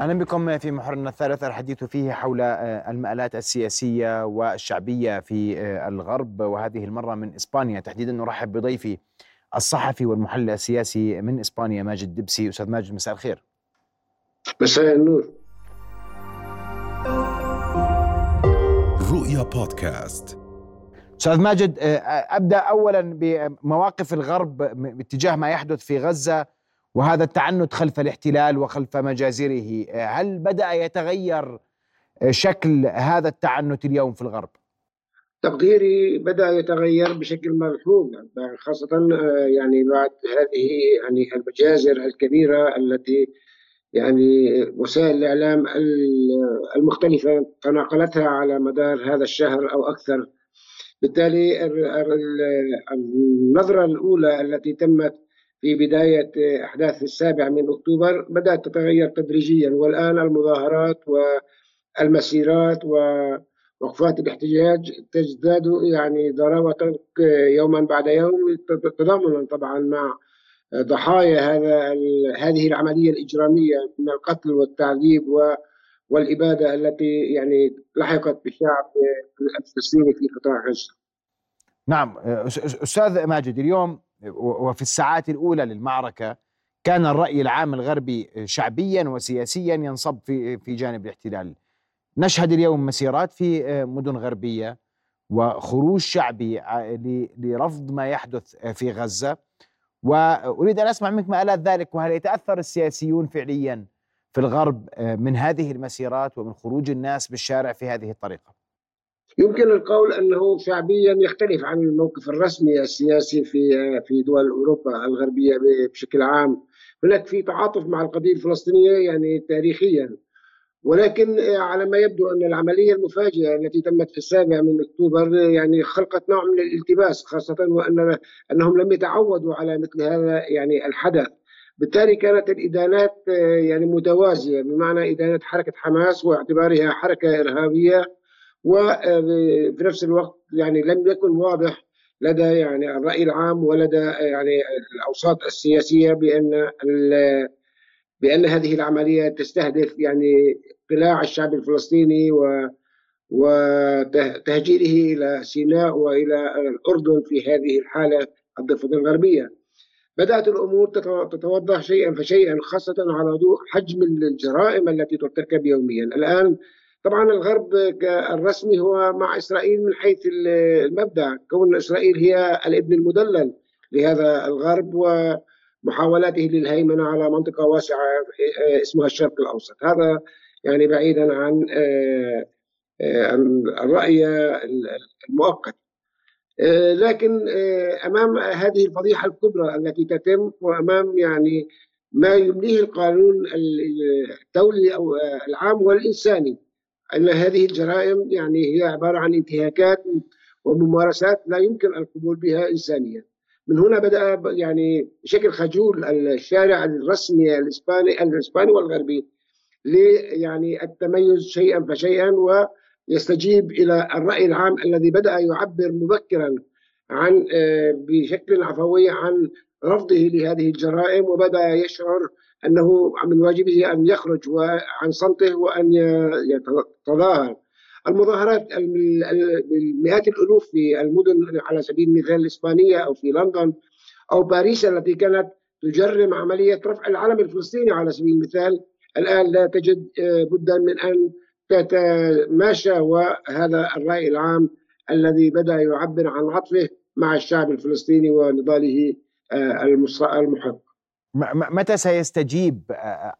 أهلا بكم في محورنا الثالث الحديث فيه حول آه، المآلات السياسية والشعبية في آه، الغرب وهذه المرة من إسبانيا. تحديدا نرحب بضيفي الصحفي والمحلل السياسي من إسبانيا ماجد دبسي. أستاذ ماجد مساء الخير. مساء النور. رؤيا بودكاست. أستاذ ماجد آه، أبدأ اولا بمواقف الغرب باتجاه ما يحدث في غزة. وهذا التعنت خلف الاحتلال وخلف مجازره هل بدأ يتغير شكل هذا التعنت اليوم في الغرب؟ تقديري بدأ يتغير بشكل ملحوظ خاصة يعني بعد هذه يعني المجازر الكبيرة التي يعني وسائل الإعلام المختلفة تناقلتها على مدار هذا الشهر أو أكثر بالتالي النظرة الأولى التي تمت في بداية أحداث السابع من أكتوبر بدأت تتغير تدريجيا والآن المظاهرات والمسيرات ووقفات الاحتجاج تزداد يعني ضراوة يوما بعد يوم تضامنا طبعا مع ضحايا هذا هذه العملية الإجرامية من القتل والتعذيب والإبادة التي يعني لحقت بالشعب الفلسطيني في قطاع غزة. نعم أستاذ ماجد اليوم وفي الساعات الأولى للمعركة كان الرأي العام الغربي شعبيا وسياسيا ينصب في في جانب الاحتلال. نشهد اليوم مسيرات في مدن غربية وخروج شعبي لرفض ما يحدث في غزة. وأريد أن أسمع منك مآلات ذلك وهل يتأثر السياسيون فعليا في الغرب من هذه المسيرات ومن خروج الناس بالشارع في هذه الطريقة؟ يمكن القول أنه شعبيا يختلف عن الموقف الرسمي السياسي في في دول أوروبا الغربية بشكل عام هناك في تعاطف مع القضية الفلسطينية يعني تاريخيا. ولكن على ما يبدو أن العملية المفاجئة التي تمت في السابع من أكتوبر يعني خلقت نوع من الالتباس خاصة وأن أنهم لم يتعودوا على مثل هذا يعني الحدث. بالتالي كانت الإدانات يعني متوازية بمعنى إدانة حركة حماس واعتبارها حركة إرهابية وفي نفس الوقت يعني لم يكن واضح لدى يعني الرأي العام ولدى يعني الأوساط السياسية بأن بأن هذه العملية تستهدف يعني قلاع الشعب الفلسطيني و وتهجيره إلى سيناء وإلى الأردن في هذه الحالة الضفة الغربية. بدأت الأمور تتوضح شيئا فشيئا خاصة على ضوء حجم الجرائم التي ترتكب يوميا. الآن طبعا الغرب الرسمي هو مع إسرائيل من حيث المبدأ. كون إسرائيل هي الابن المدلل لهذا الغرب ومحاولاته للهيمنة على منطقة واسعة اسمها الشرق الأوسط. هذا يعني بعيدا عن آه، آه، الرأي المؤقت. آه، لكن أمام هذه الفضيحة الكبرى التي تتم وأمام يعني ما يمليه القانون الدولي أو العام والإنساني أن هذه الجرائم يعني هي عبارة عن انتهاكات وممارسات لا يمكن القبول بها إنسانيا. من هنا بدأ يعني بشكل خجول الشارع الرسمي الإسباني الإسباني والغربي يعني التميز شيئا فشيئا ويستجيب إلى الرأي العام الذي بدأ يعبر مبكرا عن آه، بشكل عفوي عن رفضه لهذه الجرائم وبدأ يشعر أنه من واجبه أن يخرج عن صمته وأن يتظاهر. المظاهرات مئات الألوف في المدن على سبيل المثال الإسبانية أو في لندن أو باريس التي كانت تجرم عملية رفع العلم الفلسطيني على سبيل المثال الآن لا تجد آه، بدا من أن تتماشى وهذا الرأي العام الذي بدأ يعبر عن عطفه مع الشعب الفلسطيني ونضاله آه، المحق. متى سيستجيب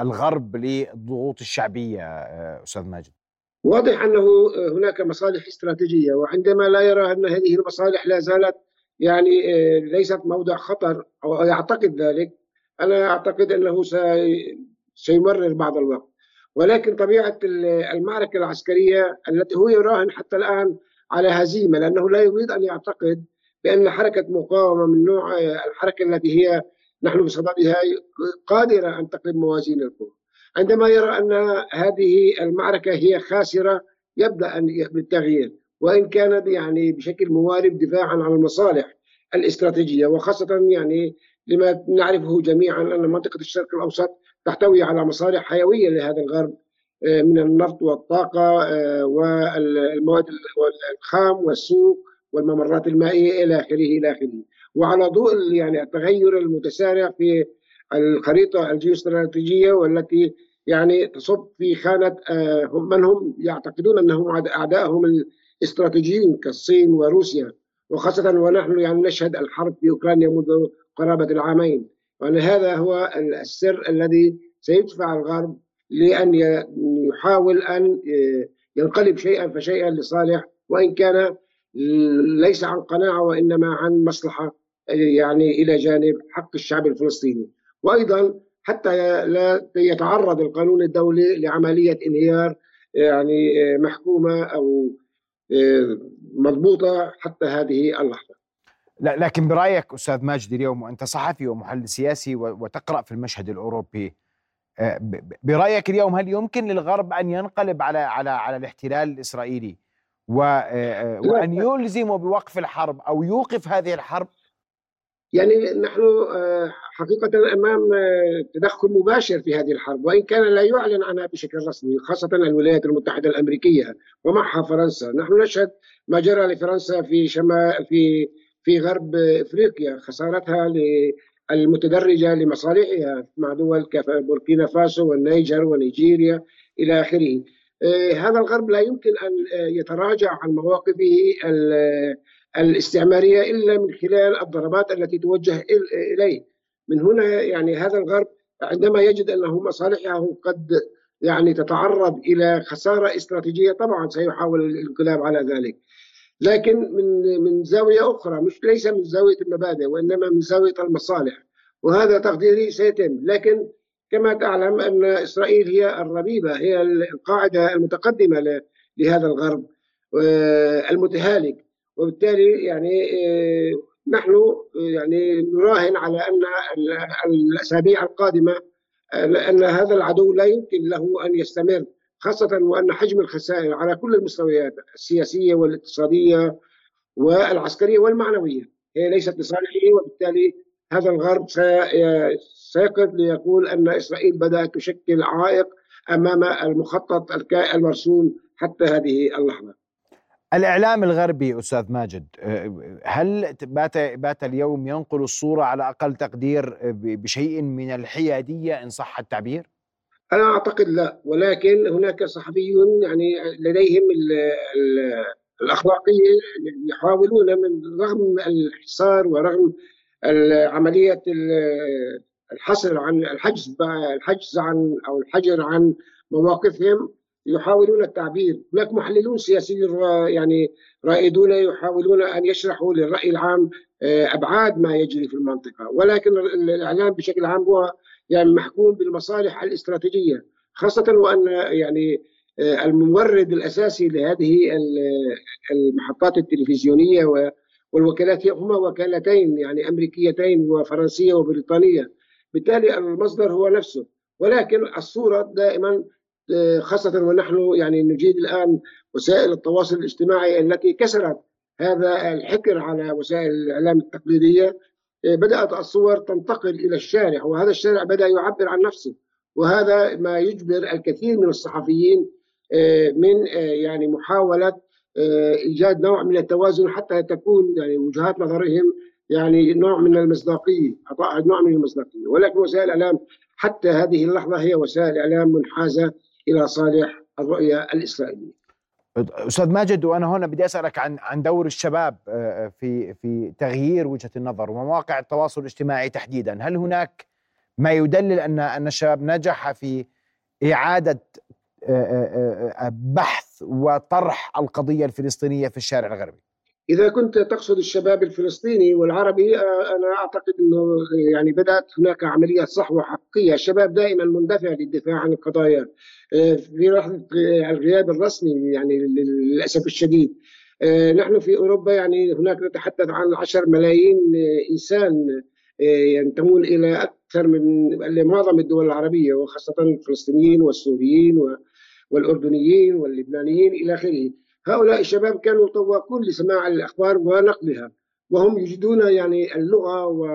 الغرب للضغوط الشعبية أستاذ ماجد؟ واضح أنه هناك مصالح استراتيجية وعندما لا يرى أن هذه المصالح لا زالت يعني ليست موضع خطر أو يعتقد ذلك أنا أعتقد أنه سيمرر بعض الوقت ولكن طبيعة المعركة العسكرية التي هو يراهن حتى الآن على هزيمة لأنه لا يريد أن يعتقد بأن حركة مقاومة من نوع الحركة التي هي نحن بصددها قادرة أن تقلب موازين القوى عندما يرى أن هذه المعركة هي خاسرة يبدأ بالتغيير. وإن كانت يعني بشكل موارب دفاعا عن المصالح الاستراتيجية وخاصة يعني لما نعرفه جميعا أن منطقة الشرق الأوسط تحتوي على مصالح حيوية لهذا الغرب آه، من النفط والطاقة آه، والمواد الخام والسوق والممرات المائية إلى آخره إلى آخره. وعلى ضوء يعني التغير المتسارع في الخريطة الجيوستراتيجية والتي يعني تصب في خانة آه، من هم يعتقدون أنهم أعدائهم الاستراتيجيين كالصين وروسيا. وخاصة ونحن يعني نشهد الحرب في أوكرانيا منذ قرابة العامين. وأن هذا هو السر الذي سيدفع الغرب لأن يحاول أن ينقلب شيئا فشيئا لصالح. وإن كان ليس عن قناعة وإنما عن مصلحة يعني إلى جانب حق الشعب الفلسطيني. وأيضا حتى لا يتعرض القانون الدولي لعملية انهيار يعني محكومة أو مضبوطة حتى هذه اللحظة. لا لكن برأيك أستاذ ماجد اليوم وأنت صحفي ومحلل سياسي وتقرأ في المشهد الأوروبي آه، برأيك اليوم هل يمكن للغرب أن ينقلب على على على الاحتلال الإسرائيلي؟ آه، آه، وأن يلزم بوقف الحرب أو يوقف هذه الحرب؟ يعني نحن حقيقة أمام تدخل مباشر في هذه الحرب وإن كان لا يعلن عنها بشكل رسمي خاصة الولايات المتحدة الأمريكية ومعها فرنسا نحن نشهد ما جرى لفرنسا في شمال في في غرب إفريقيا خسارتها المتدرجه لمصالحها مع دول كبوركينا فاسو والنيجر ونيجيريا إلى آخره. آه، هذا الغرب لا يمكن أن يتراجع عن مواقفه الاستعمارية إلا من خلال الضربات التي توجه إليه. من هنا يعني هذا الغرب عندما يجد أنه مصالحه قد يعني تتعرض إلى خسارة استراتيجية طبعا سيحاول الانقلاب على ذلك. لكن من من زاوية أخرى مش ليس من زاوية المبادئ وإنما من زاوية المصالح وهذا تقديري سيتم لكن كما تعلم أن إسرائيل هي الربيبة هي القاعدة المتقدمة لهذا الغرب آه، المتهالك وبالتالي يعني آه، نحن يعني نراهن على أن الأسابيع القادمة آه، ان هذا العدو لا يمكن له أن يستمر خاصة وأن حجم الخسائر على كل المستويات السياسية والاقتصادية والعسكرية والمعنوية هي ليست لصالحه وبالتالي هذا الغرب سيقف ليقول أن إسرائيل بدأت تشكل عائق أمام المخطط المرسوم حتى هذه اللحظة. الإعلام الغربي أستاذ ماجد هل بات, بات اليوم ينقل الصورة على أقل تقدير بشيء من الحيادية إن صح التعبير؟ أنا أعتقد لا ولكن هناك صحفيون يعني لديهم ال ال الأخلاقية يحاولون من رغم الحصار ورغم عمليه الحصر عن الحجز الحجز عن أو الحجر عن مواقفهم يحاولون التعبير. هناك محللون سياسيين يعني رائدون يحاولون أن يشرحوا للرأي العام آه، أبعاد ما يجري في المنطقة. ولكن الإعلام بشكل عام هو يعني محكوم بالمصالح الاستراتيجية خاصة وأن يعني آه، المورد الأساسي لهذه المحطات التلفزيونية والوكالات هما وكالتين يعني أمريكيتين وفرنسية وبريطانية. بالتالي المصدر هو نفسه. ولكن الصورة دائما آه، خاصة ونحن يعني نجيد الآن وسائل التواصل الاجتماعي التي كسرت هذا الحكر على وسائل الإعلام التقليدية. إيه، بدأت الصور تنتقل إلى الشارع وهذا الشارع بدأ يعبر عن نفسه وهذا ما يجبر الكثير من الصحفيين إيه، من يعني محاولة إيجاد نوع من التوازن حتى تكون يعني وجهات نظرهم يعني نوع من المصداقية أعطاء نوع من المصداقية. ولكن وسائل الإعلام حتى هذه اللحظة هي وسائل إعلام منحازة إلى صالح الرؤية الإسرائيلية أستاذ ماجد وأنا هنا بدي أسألك عن عن دور الشباب آه، آه، في في تغيير وجهة النظر ومواقع التواصل الاجتماعي تحديدا، هل هناك ما يدلل أن أن الشباب نجح في إعادة آه، بحث وطرح القضية الفلسطينية في الشارع الغربي؟ إذا كنت تقصد الشباب الفلسطيني والعربي أنا أعتقد إنه يعني بدأت هناك عمليه صحوه حقيقيه، الشباب دائما مندفع للدفاع عن القضايا في لحظه الغياب الرسمي يعني للأسف الشديد. نحن في أوروبا يعني هناك نتحدث عن 10 ملايين إنسان ينتمون إلى أكثر من معظم الدول العربية وخاصة الفلسطينيين والسوريين والأردنيين واللبنانيين إلى آخره. هؤلاء الشباب كانوا طواقون لسماع الأخبار ونقلها وهم يجدون يعني اللغة و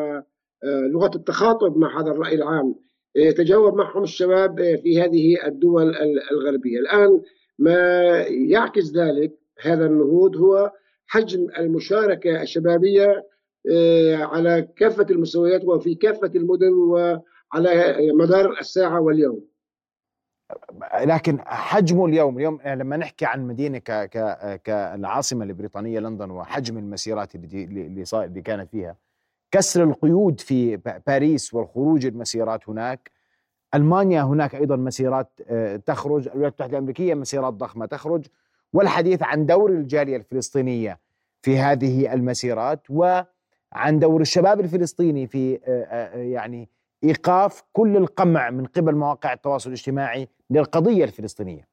لغة التخاطب مع هذا الرأي العام. يتجاوب معهم الشباب في هذه الدول الغربية. الآن ما يعكس ذلك هذا النهوض هو حجم المشاركة الشبابية على كافة المستويات وفي كافة المدن وعلى مدار الساعة واليوم. لكن حجمه اليوم اليوم لما نحكي عن مدينة ك ك كالعاصمة البريطانيه لندن وحجم المسيرات اللي اللي, اللي كانت فيها كسر القيود في باريس والخروج المسيرات هناك ألمانيا هناك أيضا مسيرات آه، تخرج الولايات المتحدة الأمريكية مسيرات ضخمة تخرج والحديث عن دور الجالية الفلسطينية في هذه المسيرات وعن دور الشباب الفلسطيني في آه، آه، يعني إيقاف كل القمع من قبل مواقع التواصل الاجتماعي للقضية الفلسطينية.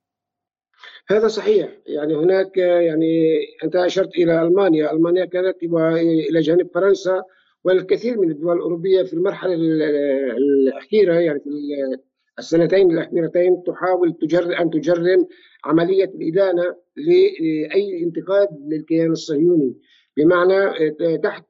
هذا صحيح. يعني هناك يعني أنت أشرت إلى ألمانيا، ألمانيا كانت إلى جانب فرنسا والكثير من الدول الأوروبية في المرحلة الأخيرة يعني في السنتين الأخيرتين تحاول تجر أن تجرم عملية الإدانة لأي انتقاد للكيان الصهيوني. بمعنى تحت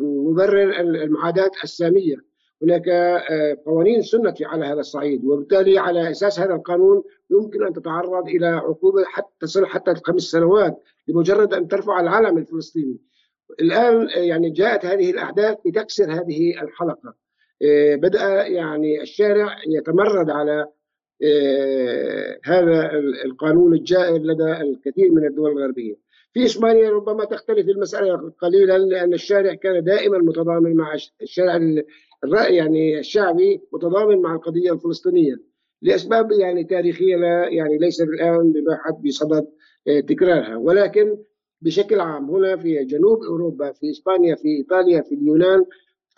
مبرر المعاداة السامية. هناك آه، قوانين سنت على هذا الصعيد وبالتالي على أساس هذا القانون يمكن أن تتعرض إلى عقوبة حتى تصل حتى خمس سنوات لمجرد أن ترفع العلم الفلسطيني. الآن آه، يعني جاءت هذه الأحداث لتكسر هذه الحلقة. آه، بدأ يعني الشارع يتمرد على هذا القانون الجائر لدى الكثير من الدول الغربية. في إسبانيا ربما تختلف المسألة قليلا لأن الشارع كان دائما متضامن مع الشارع الرأي يعني الشعبي متضامن مع القضية الفلسطينية. لأسباب يعني تاريخية لا يعني ليس الآن الواحد بصدد آه، تكرارها. ولكن بشكل عام هنا في جنوب أوروبا في إسبانيا في إيطاليا في اليونان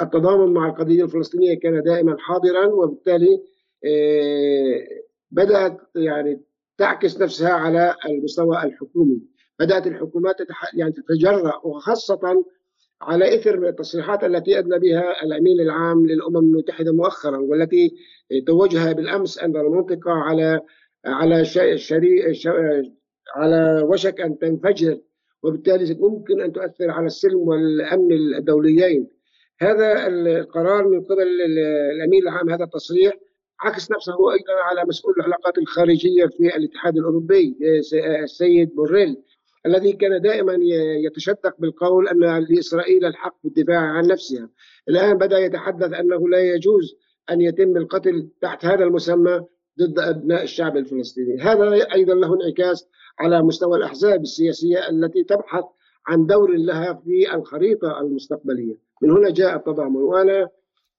التضامن مع القضية الفلسطينية كان دائما حاضرا وبالتالي آه، بدأت يعني تعكس نفسها على المستوى الحكومي. بدأت الحكومات يعني تتجرأ وخاصة على إثر التصريحات التي ادلى بها الأمين العام للأمم المتحدة مؤخرا والتي توجه بالأمس أن المنطقة على على شري على وشك أن تنفجر وبالتالي ممكن أن تؤثر على السلم والأمن الدوليين. هذا القرار من قبل الأمين العام هذا التصريح عكس نفسه أيضا على مسؤول العلاقات الخارجية في الاتحاد الأوروبي السيد بوريل الذي كان دائما يتشدق بالقول أن لإسرائيل الحق بالدفاع عن نفسها. الآن بدأ يتحدث أنه لا يجوز أن يتم القتل تحت هذا المسمى ضد أبناء الشعب الفلسطيني. هذا أيضا له انعكاس على مستوى الأحزاب السياسية التي تبحث عن دور لها في الخريطة المستقبلية. من هنا جاء التضامن. وأنا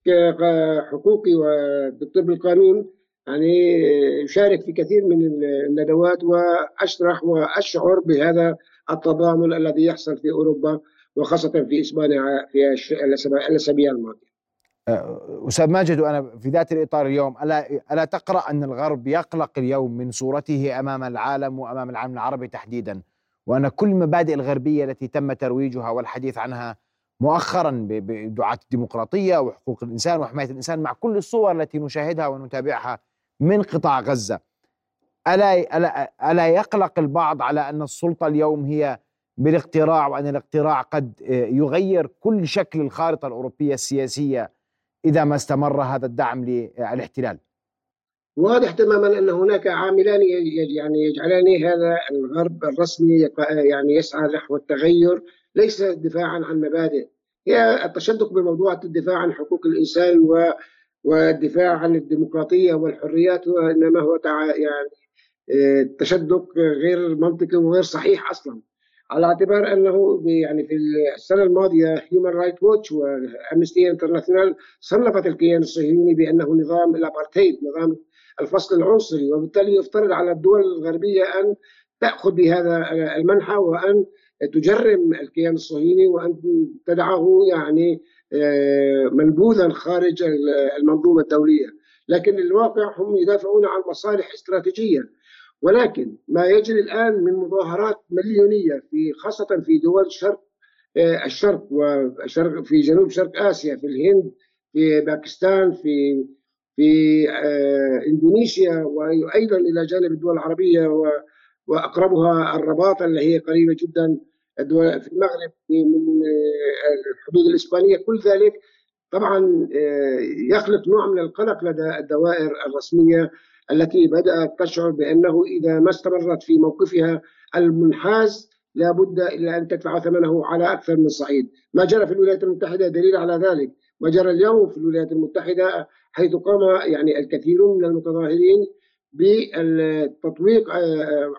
كحقوقي ودكتور بالقانون يعني يشارك في كثير من الندوات وأشرح وأشعر بهذا التضامن الذي يحصل في أوروبا وخاصة في إسبانيا في الأسابيع الماضية. أه، أستاذ ماجد وأنا في ذات الإطار اليوم الا ألا تقرأ أن الغرب يقلق اليوم من صورته أمام العالم وأمام العالم العربي تحديدا وأن كل المبادئ الغربية التي تم ترويجها والحديث عنها مؤخرا بدعاة الديمقراطية وحقوق الإنسان وحماية الإنسان مع كل الصور التي نشاهدها ونتابعها من قطاع غزة. ألا ألا يقلق البعض على أن السلطة اليوم هي بالاقتراع وأن الاقتراع قد يغير كل شكل الخارطة الأوروبية السياسية إذا ما استمر هذا الدعم للاحتلال؟ واضح تماما أن هناك عاملان يعني يجعلان هذا الغرب الرسمي يعني يسعى نحو التغير ليس دفاعا عن مبادئ. هي التشدق بموضوع الدفاع عن حقوق الإنسان و والدفاع عن الديمقراطية والحريات انما هو يعني آه، تشدق غير منطقي وغير صحيح أصلا. على اعتبار أنه يعني في السنة الماضية Human Rights Watch و Amnesty International صنفت الكيان الصهيوني بأنه نظام الأبارتهيد نظام الفصل العنصري وبالتالي يفترض على الدول الغربية أن تأخذ بهذا المنحى وأن تجرم الكيان الصهيوني وأن تدعه يعني منبوذا خارج المنظومة الدولية، لكن الواقع هم يدافعون عن مصالح استراتيجية. ولكن ما يجري الآن من مظاهرات مليونية في خاصة في دول شرق آه، الشرق وشرق في جنوب شرق آسيا في الهند في باكستان في في آه، إندونيسيا وأيضا إلى جانب الدول العربية وأقربها الرباط اللي هي قريبه جدا. في المغرب من الحدود الإسبانية. كل ذلك طبعا يخلق نوع من القلق لدى الدوائر الرسمية التي بدأت تشعر بأنه إذا ما استمرت في موقفها المنحاز لا بد إلا أن تدفع ثمنه على أكثر من صعيد، ما جرى في الولايات المتحدة دليل على ذلك، ما جرى اليوم في الولايات المتحدة حيث قام يعني الكثير من المتظاهرين بتطبيق آه،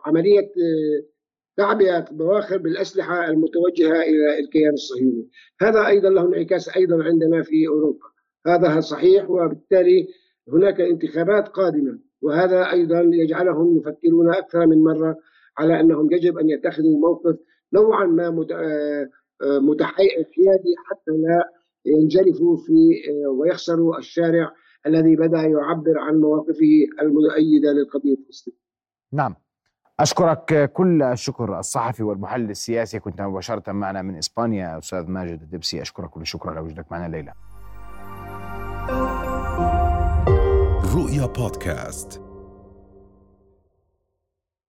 عمليه آه، تعبئة بواخر بالأسلحة المتوجهة إلى الكيان الصهيوني، هذا أيضا له انعكاس أيضا عندنا في أوروبا، هذا صحيح وبالتالي هناك انتخابات قادمة وهذا أيضا يجعلهم يفكرون أكثر من مرة على أنهم يجب أن يتخذوا موقف نوعا ما آه، متحيزي حتى لا ينجرفوا في ويخسروا الشارع الذي بدأ يعبر عن مواقفه المؤيدة للقضية الفلسطينية. نعم. أشكرك كل الشكر الصحفي والمحلل السياسي. كنت مباشرة معنا من إسبانيا أستاذ ماجد الدبسي. أشكرك كل الشكر على وجودك معنا الليلة. رؤيا بودكاست.